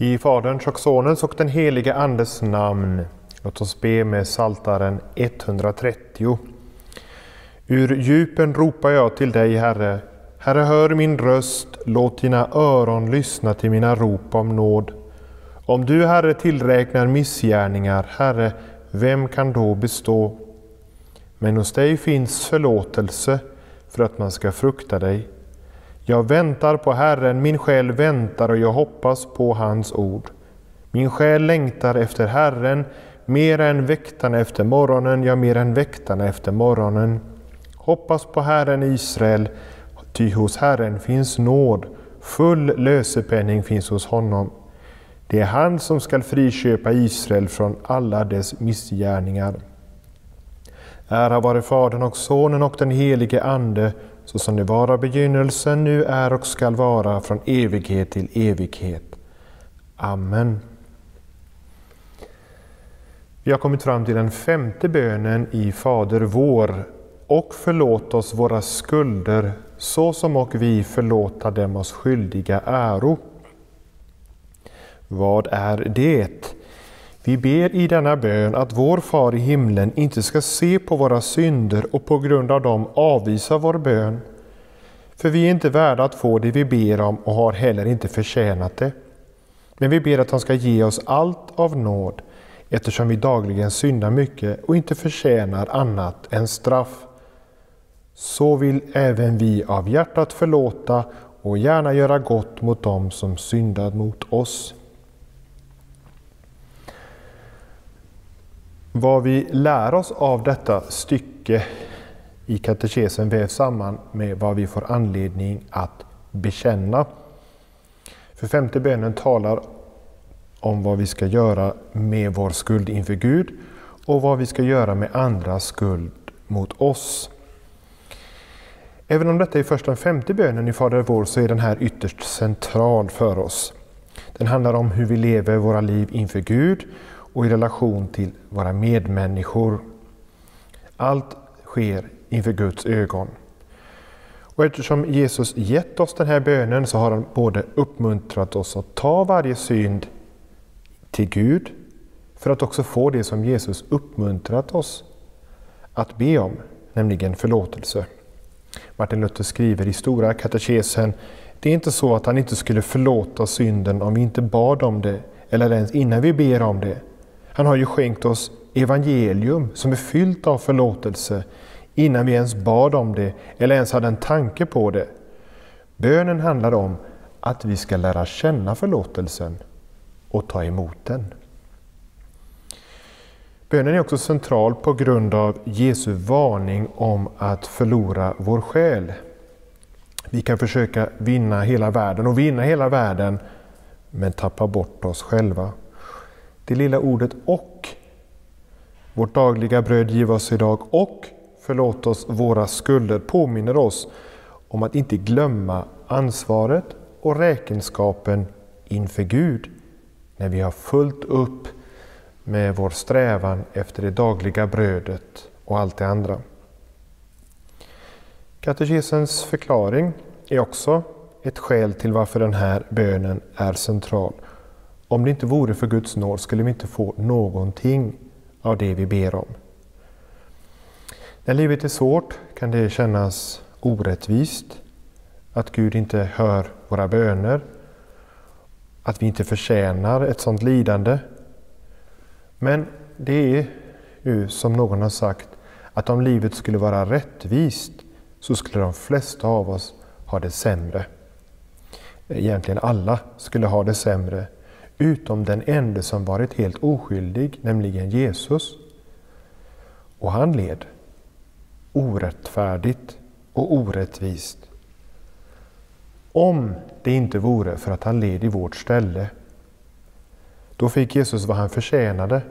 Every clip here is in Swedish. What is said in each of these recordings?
I Faderns och Sonens och den helige Andes namn. Låt oss be med Saltaren 130. Ur djupen ropar jag till dig, Herre. Herre, hör min röst, låt dina öron lyssna till mina rop om nåd. Om du, Herre, tillräknar missgärningar, Herre, vem kan då bestå? Men hos dig finns förlåtelse för att man ska frukta dig. Jag väntar på Herren, min själ väntar och jag hoppas på hans ord. Min själ längtar efter Herren, mer än väktarna efter morgonen, ja, mer än väktarna efter morgonen. Hoppas på Herren Israel, ty hos Herren finns nåd, full lösepenning finns hos honom. Det är han som skall friköpa Israel från alla dess missgärningar. Ära vare Fadern och Sonen och den helige Ande, så som det var av begynnelsen, nu är och skall vara från evighet till evighet. Amen. Vi har kommit fram till den femte bönen i Fader vår. Och förlåt oss våra skulder, så som och vi förlåta dem oss skyldiga äro. Vad är det? Vi ber i denna bön att vår Far i himlen inte ska se på våra synder och på grund av dem avvisa vår bön. För vi är inte värda att få det vi ber om och har heller inte förtjänat det. Men vi ber att han ska ge oss allt av nåd eftersom vi dagligen syndar mycket och inte förtjänar annat än straff. Så vill även vi av hjärtat förlåta och gärna göra gott mot dem som syndat mot oss. Vad vi lär oss av detta stycke i katekesen vävs samman med vad vi får anledning att bekänna. För femte bönen talar om vad vi ska göra med vår skuld inför Gud och vad vi ska göra med andras skuld mot oss. Även om detta är först den femte bönen i Fader vår så är den här ytterst central för oss. Den handlar om hur vi lever våra liv inför Gud och i relation till våra medmänniskor. Allt sker inför Guds ögon. Och eftersom Jesus gett oss den här bönen så har han både uppmuntrat oss att ta varje synd till Gud för att också få det som Jesus uppmuntrat oss att be om, nämligen förlåtelse. Martin Luther skriver i Stora katekesen det är inte så att han inte skulle förlåta synden om vi inte bad om det eller ens innan vi ber om det. Han har ju skänkt oss evangelium som är fyllt av förlåtelse innan vi ens bad om det eller ens hade en tanke på det. Bönen handlar om att vi ska lära känna förlåtelsen och ta emot den. Bönen är också central på grund av Jesu varning om att förlora vår själ. Vi kan försöka vinna hela världen och vinna hela världen men tappa bort oss själva. Det lilla ordet och. Vårt dagliga bröd giv oss idag och förlåt oss våra skulder påminner oss om att inte glömma ansvaret och räkenskapen inför Gud när vi har fullt upp med vår strävan efter det dagliga brödet och allt det andra. Katekesens förklaring är också ett skäl till varför den här bönen är central. Om det inte vore för Guds nåd skulle vi inte få någonting av det vi ber om. När livet är svårt kan det kännas orättvist, att Gud inte hör våra böner, att vi inte förtjänar ett sådant lidande. Men det är ju som någon har sagt, att om livet skulle vara rättvist så skulle de flesta av oss ha det sämre. Egentligen alla skulle ha det sämre utom den enda som varit helt oskyldig, nämligen Jesus. Och han led orättfärdigt och orättvist. Om det inte vore för att han led i vårt ställe, då fick Jesus vad han förtjänade.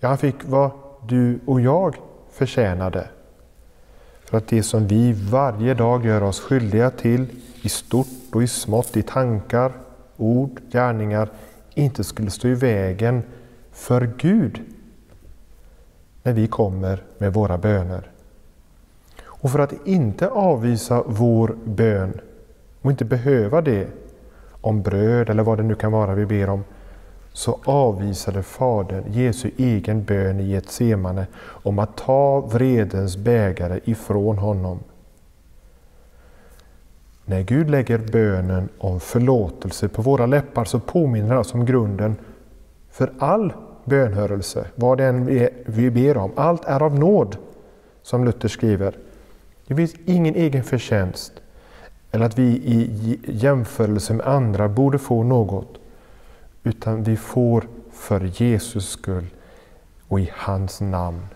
Ja, han fick vad du och jag förtjänade. För att det som vi varje dag gör oss skyldiga till, i stort och i smått, i tankar, ord, gärningar, inte skulle stå i vägen för Gud när vi kommer med våra böner. Och för att inte avvisa vår bön och inte behöva det om bröd eller vad det nu kan vara vi ber om, så avvisade Fadern Jesu egen bön i Getsemane om att ta vredens bägare ifrån honom. När Gud lägger bönen om förlåtelse på våra läppar så påminner det oss om grunden för all bönhörelse, vad det än vi ber om. Allt är av nåd, som Luther skriver. Det finns ingen egen förtjänst eller att vi i jämförelse med andra borde få något, utan vi får för Jesus skull och i hans namn.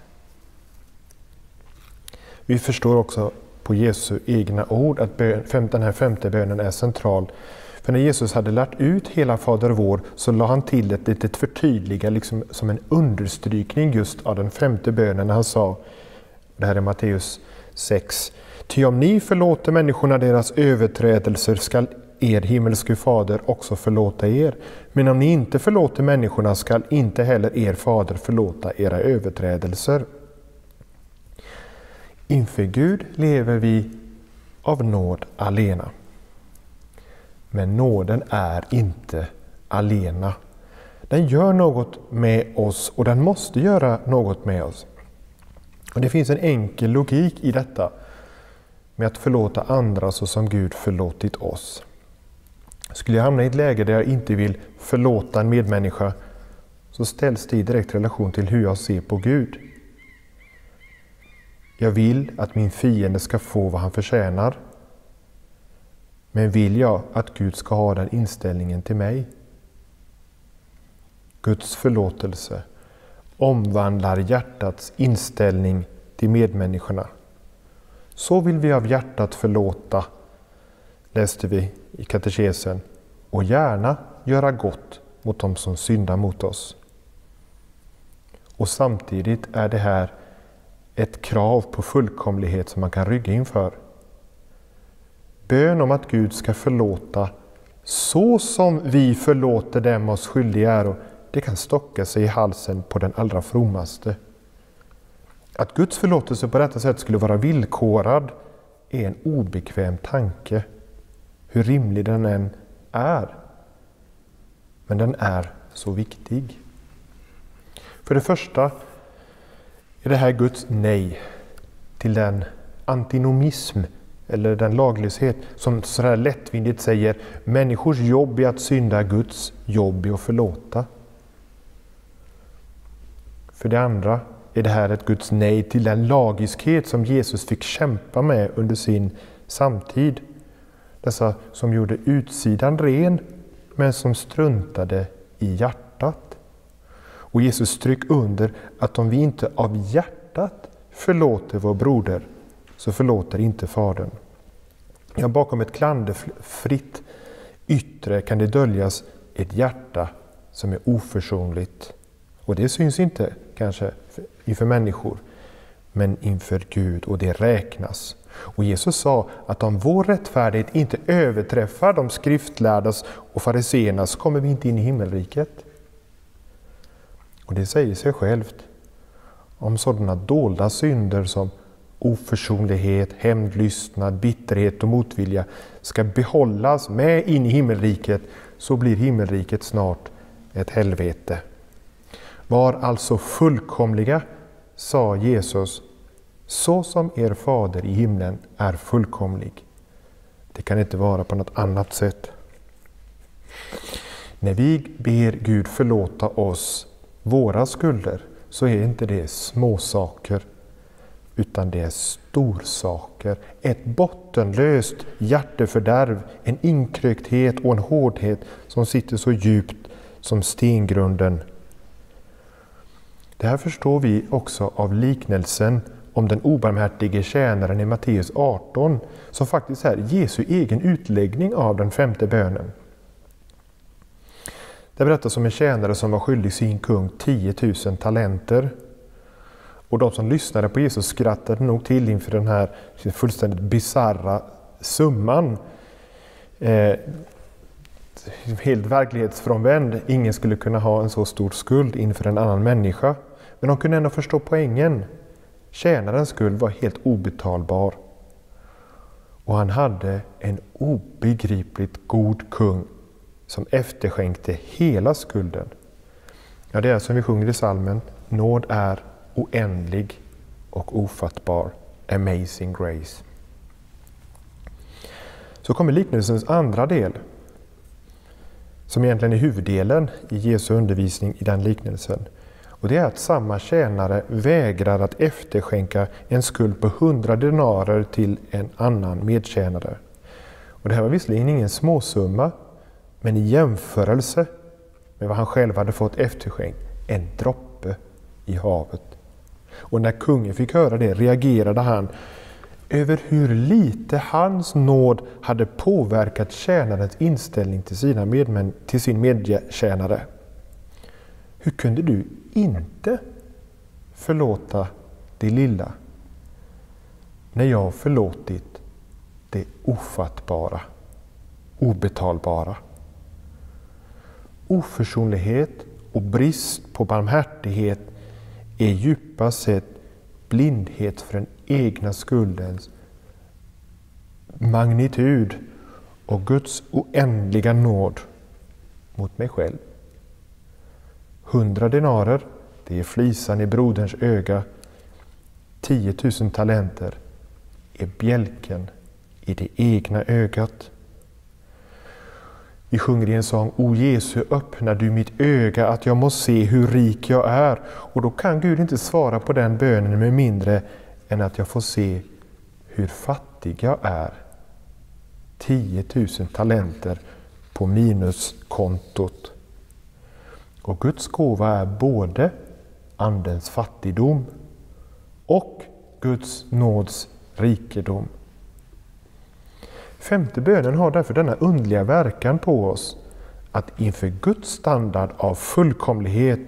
Vi förstår också på Jesu egna ord att den här femte bönen är central. För när Jesus hade lärt ut hela Fader vår så la han till ett litet förtydligande, liksom som en understrykning just av den femte bönen när han sa, det här är Matteus 6, Ty om ni förlåter människorna deras överträdelser skall er himmelske fader också förlåta er. Men om ni inte förlåter människorna skall inte heller er fader förlåta era överträdelser. Inför Gud lever vi av nåd alena. Men nåden är inte alena. Den gör något med oss och den måste göra något med oss. Och Det finns en enkel logik i detta med att förlåta andra så som Gud förlåtit oss. Skulle jag hamna i ett läge där jag inte vill förlåta en medmänniska så ställs det i direkt relation till hur jag ser på Gud. Jag vill att min fiende ska få vad han förtjänar. Men vill jag att Gud ska ha den inställningen till mig? Guds förlåtelse omvandlar hjärtats inställning till medmänniskorna. Så vill vi av hjärtat förlåta, läste vi i katekesen, och gärna göra gott mot dem som syndar mot oss. Och samtidigt är det här ett krav på fullkomlighet som man kan rygga inför. Bön om att Gud ska förlåta så som vi förlåter dem oss skyldiga är, det kan stocka sig i halsen på den allra frommaste. Att Guds förlåtelse på detta sätt skulle vara villkorad är en obekväm tanke, hur rimlig den än är. Men den är så viktig. För det första är det här Guds nej till den antinomism eller den laglöshet som sådär lättvindigt säger människors jobb är att synda, Guds jobb är att förlåta. För det andra är det här ett Guds nej till den lagiskhet som Jesus fick kämpa med under sin samtid. Dessa som gjorde utsidan ren men som struntade i hjärtat. Och Jesus stryk under att om vi inte av hjärtat förlåter vår broder så förlåter inte Fadern. Ja, bakom ett klanderfritt yttre kan det döljas ett hjärta som är oförsonligt. Och det syns inte kanske inför människor, men inför Gud och det räknas. Och Jesus sa att om vår rättfärdighet inte överträffar de skriftlärdas och fariseernas kommer vi inte in i himmelriket. Och det säger sig självt. Om sådana dolda synder som oförsonlighet, hämndlystnad, bitterhet och motvilja ska behållas med in i himmelriket så blir himmelriket snart ett helvete. Var alltså fullkomliga, sa Jesus, så som er fader i himlen är fullkomlig. Det kan inte vara på något annat sätt. När vi ber Gud förlåta oss våra skulder så är inte det småsaker utan det är storsaker. Ett bottenlöst hjärtefördärv, en inkrökthet och en hårdhet som sitter så djupt som stengrunden det här förstår vi också av liknelsen om den obarmhärtige tjänaren i Matteus 18, som faktiskt är Jesu egen utläggning av den femte bönen. Det berättas om en tjänare som var skyldig sin kung 10 000 talenter. Och de som lyssnade på Jesus skrattade nog till inför den här fullständigt bizarra summan. Eh, helt verklighetsfrånvänd. Ingen skulle kunna ha en så stor skuld inför en annan människa. Men de kunde ändå förstå poängen. Tjänarens skuld var helt obetalbar. Och han hade en obegripligt god kung som efterskänkte hela skulden. Ja, det är som vi sjunger i salmen, nåd är oändlig och ofattbar. Amazing grace. Så kommer liknelsens andra del, som egentligen är huvuddelen i Jesu undervisning i den liknelsen. Och Det är att samma tjänare vägrar att efterskänka en skuld på hundra denarer till en annan medtjänare. Och det här var visserligen ingen småsumma, men i jämförelse med vad han själv hade fått efterskänkt, en droppe i havet. Och när kungen fick höra det reagerade han över hur lite hans nåd hade påverkat tjänarens inställning till, sina medmän, till sin medtjänare. Hur kunde du inte förlåta det lilla när jag förlåtit det ofattbara, obetalbara? Oförsonlighet och brist på barmhärtighet är djupast sett blindhet för den egna skuldens magnitud och Guds oändliga nåd mot mig själv. Hundra denarer, det är flisan i broderns öga. Tiotusen talenter är bjälken i det egna ögat. Vi sjunger i en sång O Jesu, öppna du mitt öga att jag må se hur rik jag är. Och då kan Gud inte svara på den bönen med mindre än att jag får se hur fattig jag är. 10 000 talenter på minuskontot. Och Guds gåva är både Andens fattigdom och Guds nåds rikedom. Femte bönen har därför denna underliga verkan på oss att inför Guds standard av fullkomlighet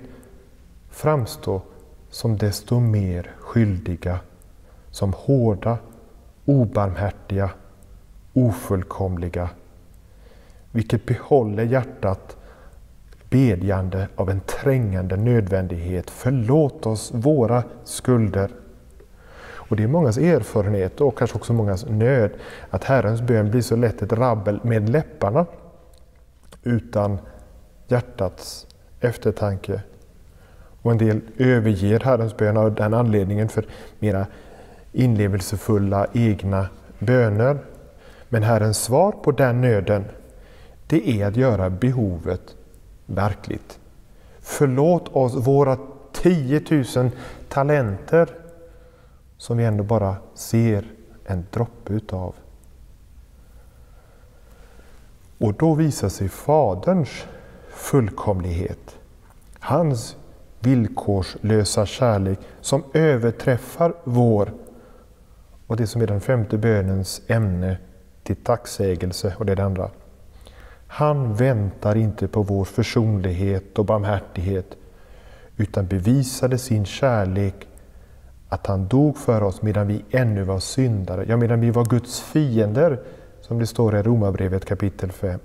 framstå som desto mer skyldiga, som hårda, obarmhärtiga, ofullkomliga, vilket behåller hjärtat bedjande av en trängande nödvändighet. Förlåt oss våra skulder. Och Det är mångas erfarenhet och kanske också mångas nöd att Herrens bön blir så lätt ett rabbel med läpparna utan hjärtats eftertanke. Och en del överger Herrens bön av den anledningen för mera inlevelsefulla egna böner. Men Herrens svar på den nöden, det är att göra behovet verkligt. Förlåt oss våra 10 000 talenter som vi ändå bara ser en droppe utav. Och då visar sig Faderns fullkomlighet. Hans villkorslösa kärlek som överträffar vår och det som är den femte bönens ämne till tacksägelse och det, är det andra. Han väntar inte på vår försonlighet och barmhärtighet utan bevisade sin kärlek att han dog för oss medan vi ännu var syndare, ja medan vi var Guds fiender, som det står i Romarbrevet kapitel 5.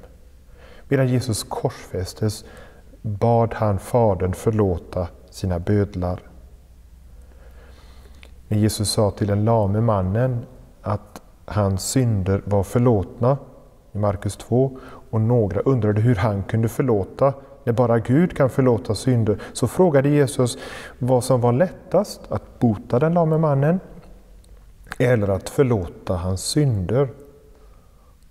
Medan Jesus korsfästes bad han Fadern förlåta sina bödlar. När Jesus sa till den lame mannen att hans synder var förlåtna i Markus 2 och några undrade hur han kunde förlåta när bara Gud kan förlåta synder, så frågade Jesus vad som var lättast, att bota den lame mannen eller att förlåta hans synder.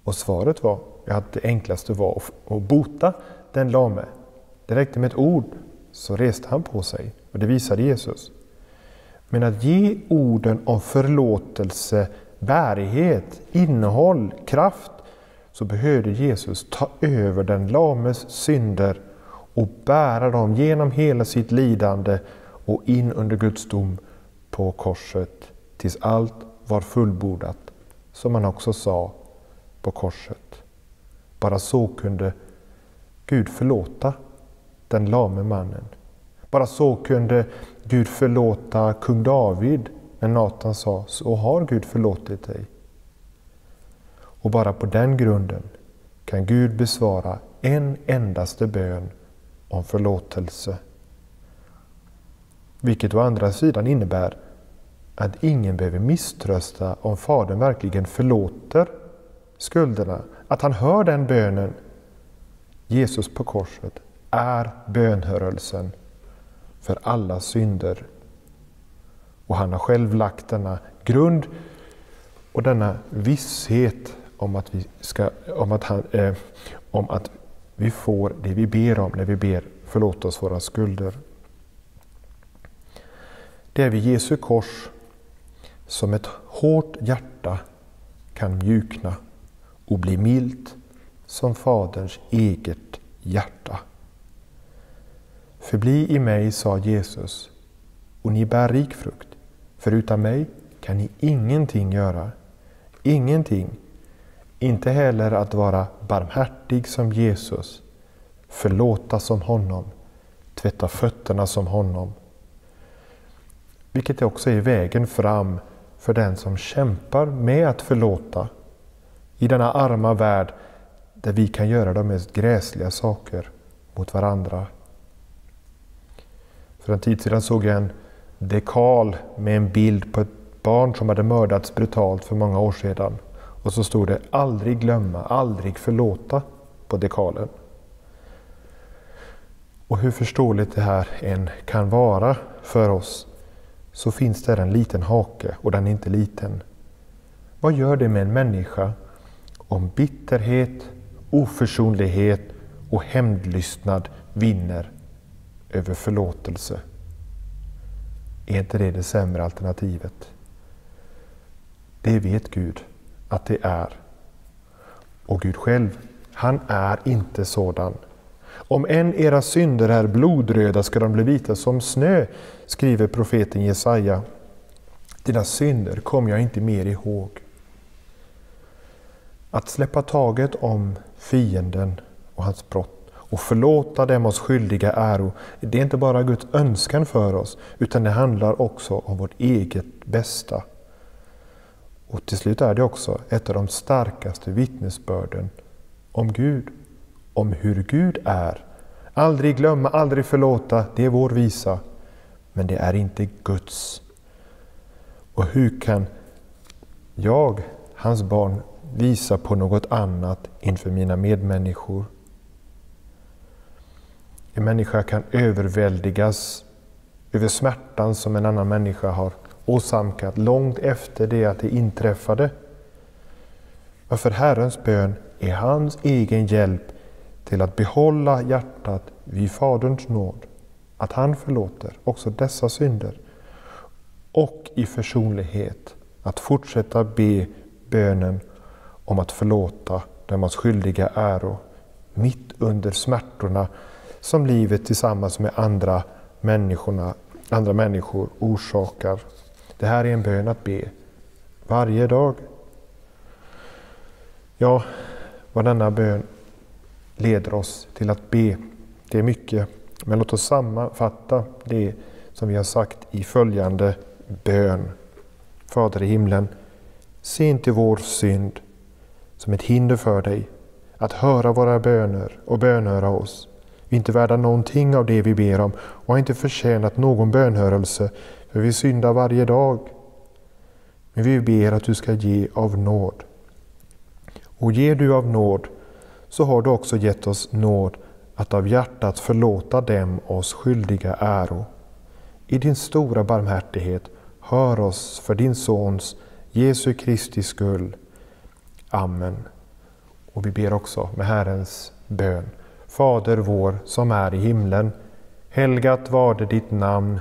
Och svaret var att det enklaste var att bota den lame. Det räckte med ett ord så reste han på sig och det visade Jesus. Men att ge orden om förlåtelse bärighet, innehåll, kraft så behövde Jesus ta över den lames synder och bära dem genom hela sitt lidande och in under Guds dom på korset tills allt var fullbordat, som han också sa på korset. Bara så kunde Gud förlåta den lame mannen. Bara så kunde Gud förlåta kung David när Natan sa, så har Gud förlåtit dig. Och bara på den grunden kan Gud besvara en endaste bön om förlåtelse. Vilket å andra sidan innebär att ingen behöver misströsta om Fadern verkligen förlåter skulderna, att han hör den bönen. Jesus på korset är bönhörelsen för alla synder. Och han har själv lagt denna grund och denna visshet om att vi, ska, om att han, eh, om att vi får det vi ber om när vi ber förlåt oss våra skulder. Det är vid Jesu kors som ett hårt hjärta kan mjukna och bli milt som Faderns eget hjärta. Förbli i mig, sa Jesus, och ni bär rik frukt. För utan mig kan ni ingenting göra. Ingenting. Inte heller att vara barmhärtig som Jesus, förlåta som honom, tvätta fötterna som honom. Vilket också är vägen fram för den som kämpar med att förlåta i denna arma värld där vi kan göra de mest gräsliga saker mot varandra. För en tid sedan såg jag en dekal med en bild på ett barn som hade mördats brutalt för många år sedan. Och så stod det aldrig glömma, aldrig förlåta på dekalen. Och hur förståeligt det här än kan vara för oss så finns där en liten hake och den är inte liten. Vad gör det med en människa om bitterhet, oförsonlighet och hämndlystnad vinner över förlåtelse? Är inte det det sämre alternativet? Det vet Gud att det är. Och Gud själv, han är inte sådan. Om än era synder är blodröda ska de bli vita som snö, skriver profeten Jesaja. Dina synder kommer jag inte mer ihåg. Att släppa taget om fienden och hans brott och förlåta dem oss skyldiga äro, det är inte bara Guds önskan för oss, utan det handlar också om vårt eget bästa. Och till slut är det också ett av de starkaste vittnesbörden om Gud om hur Gud är. Aldrig glömma, aldrig förlåta, det är vår visa. Men det är inte Guds. Och hur kan jag, hans barn, visa på något annat inför mina medmänniskor? En människa kan överväldigas över smärtan som en annan människa har åsamkat långt efter det att det inträffade. Varför Herrens bön är hans egen hjälp till att behålla hjärtat vid Faderns nåd, att han förlåter också dessa synder och i försonlighet att fortsätta be bönen om att förlåta dem oss skyldiga äro mitt under smärtorna som livet tillsammans med andra, människorna, andra människor orsakar. Det här är en bön att be varje dag. Ja, vad denna bön leder oss till att be. Det är mycket, men låt oss sammanfatta det som vi har sagt i följande bön. Fader i himlen, se inte vår synd som ett hinder för dig att höra våra böner och bönhöra oss. Vi är inte värda någonting av det vi ber om och har inte förtjänat någon bönhörelse, för vi syndar varje dag. Men vi ber att du ska ge av nåd. Och ger du av nåd så har du också gett oss nåd att av hjärtat förlåta dem oss skyldiga äro. I din stora barmhärtighet, hör oss för din Sons Jesu Kristi skull. Amen. Och vi ber också med Herrens bön. Fader vår som är i himlen. Helgat varde ditt namn,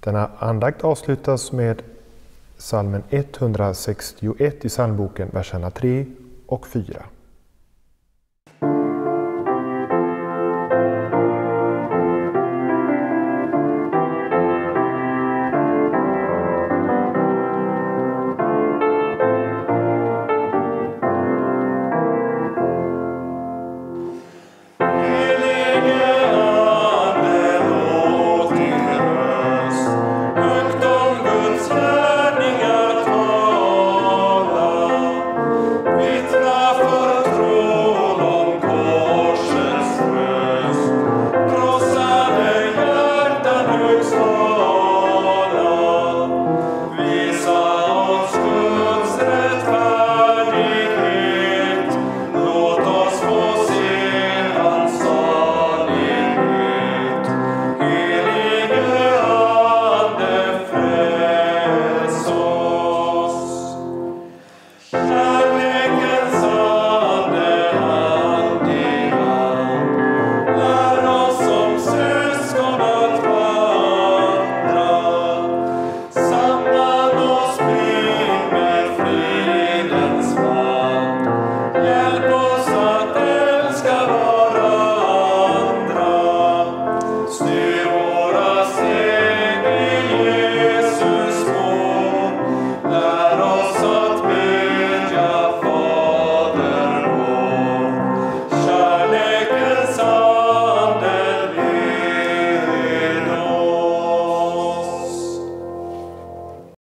Denna andakt avslutas med Salmen 161 i psalmboken, verserna 3 och 4.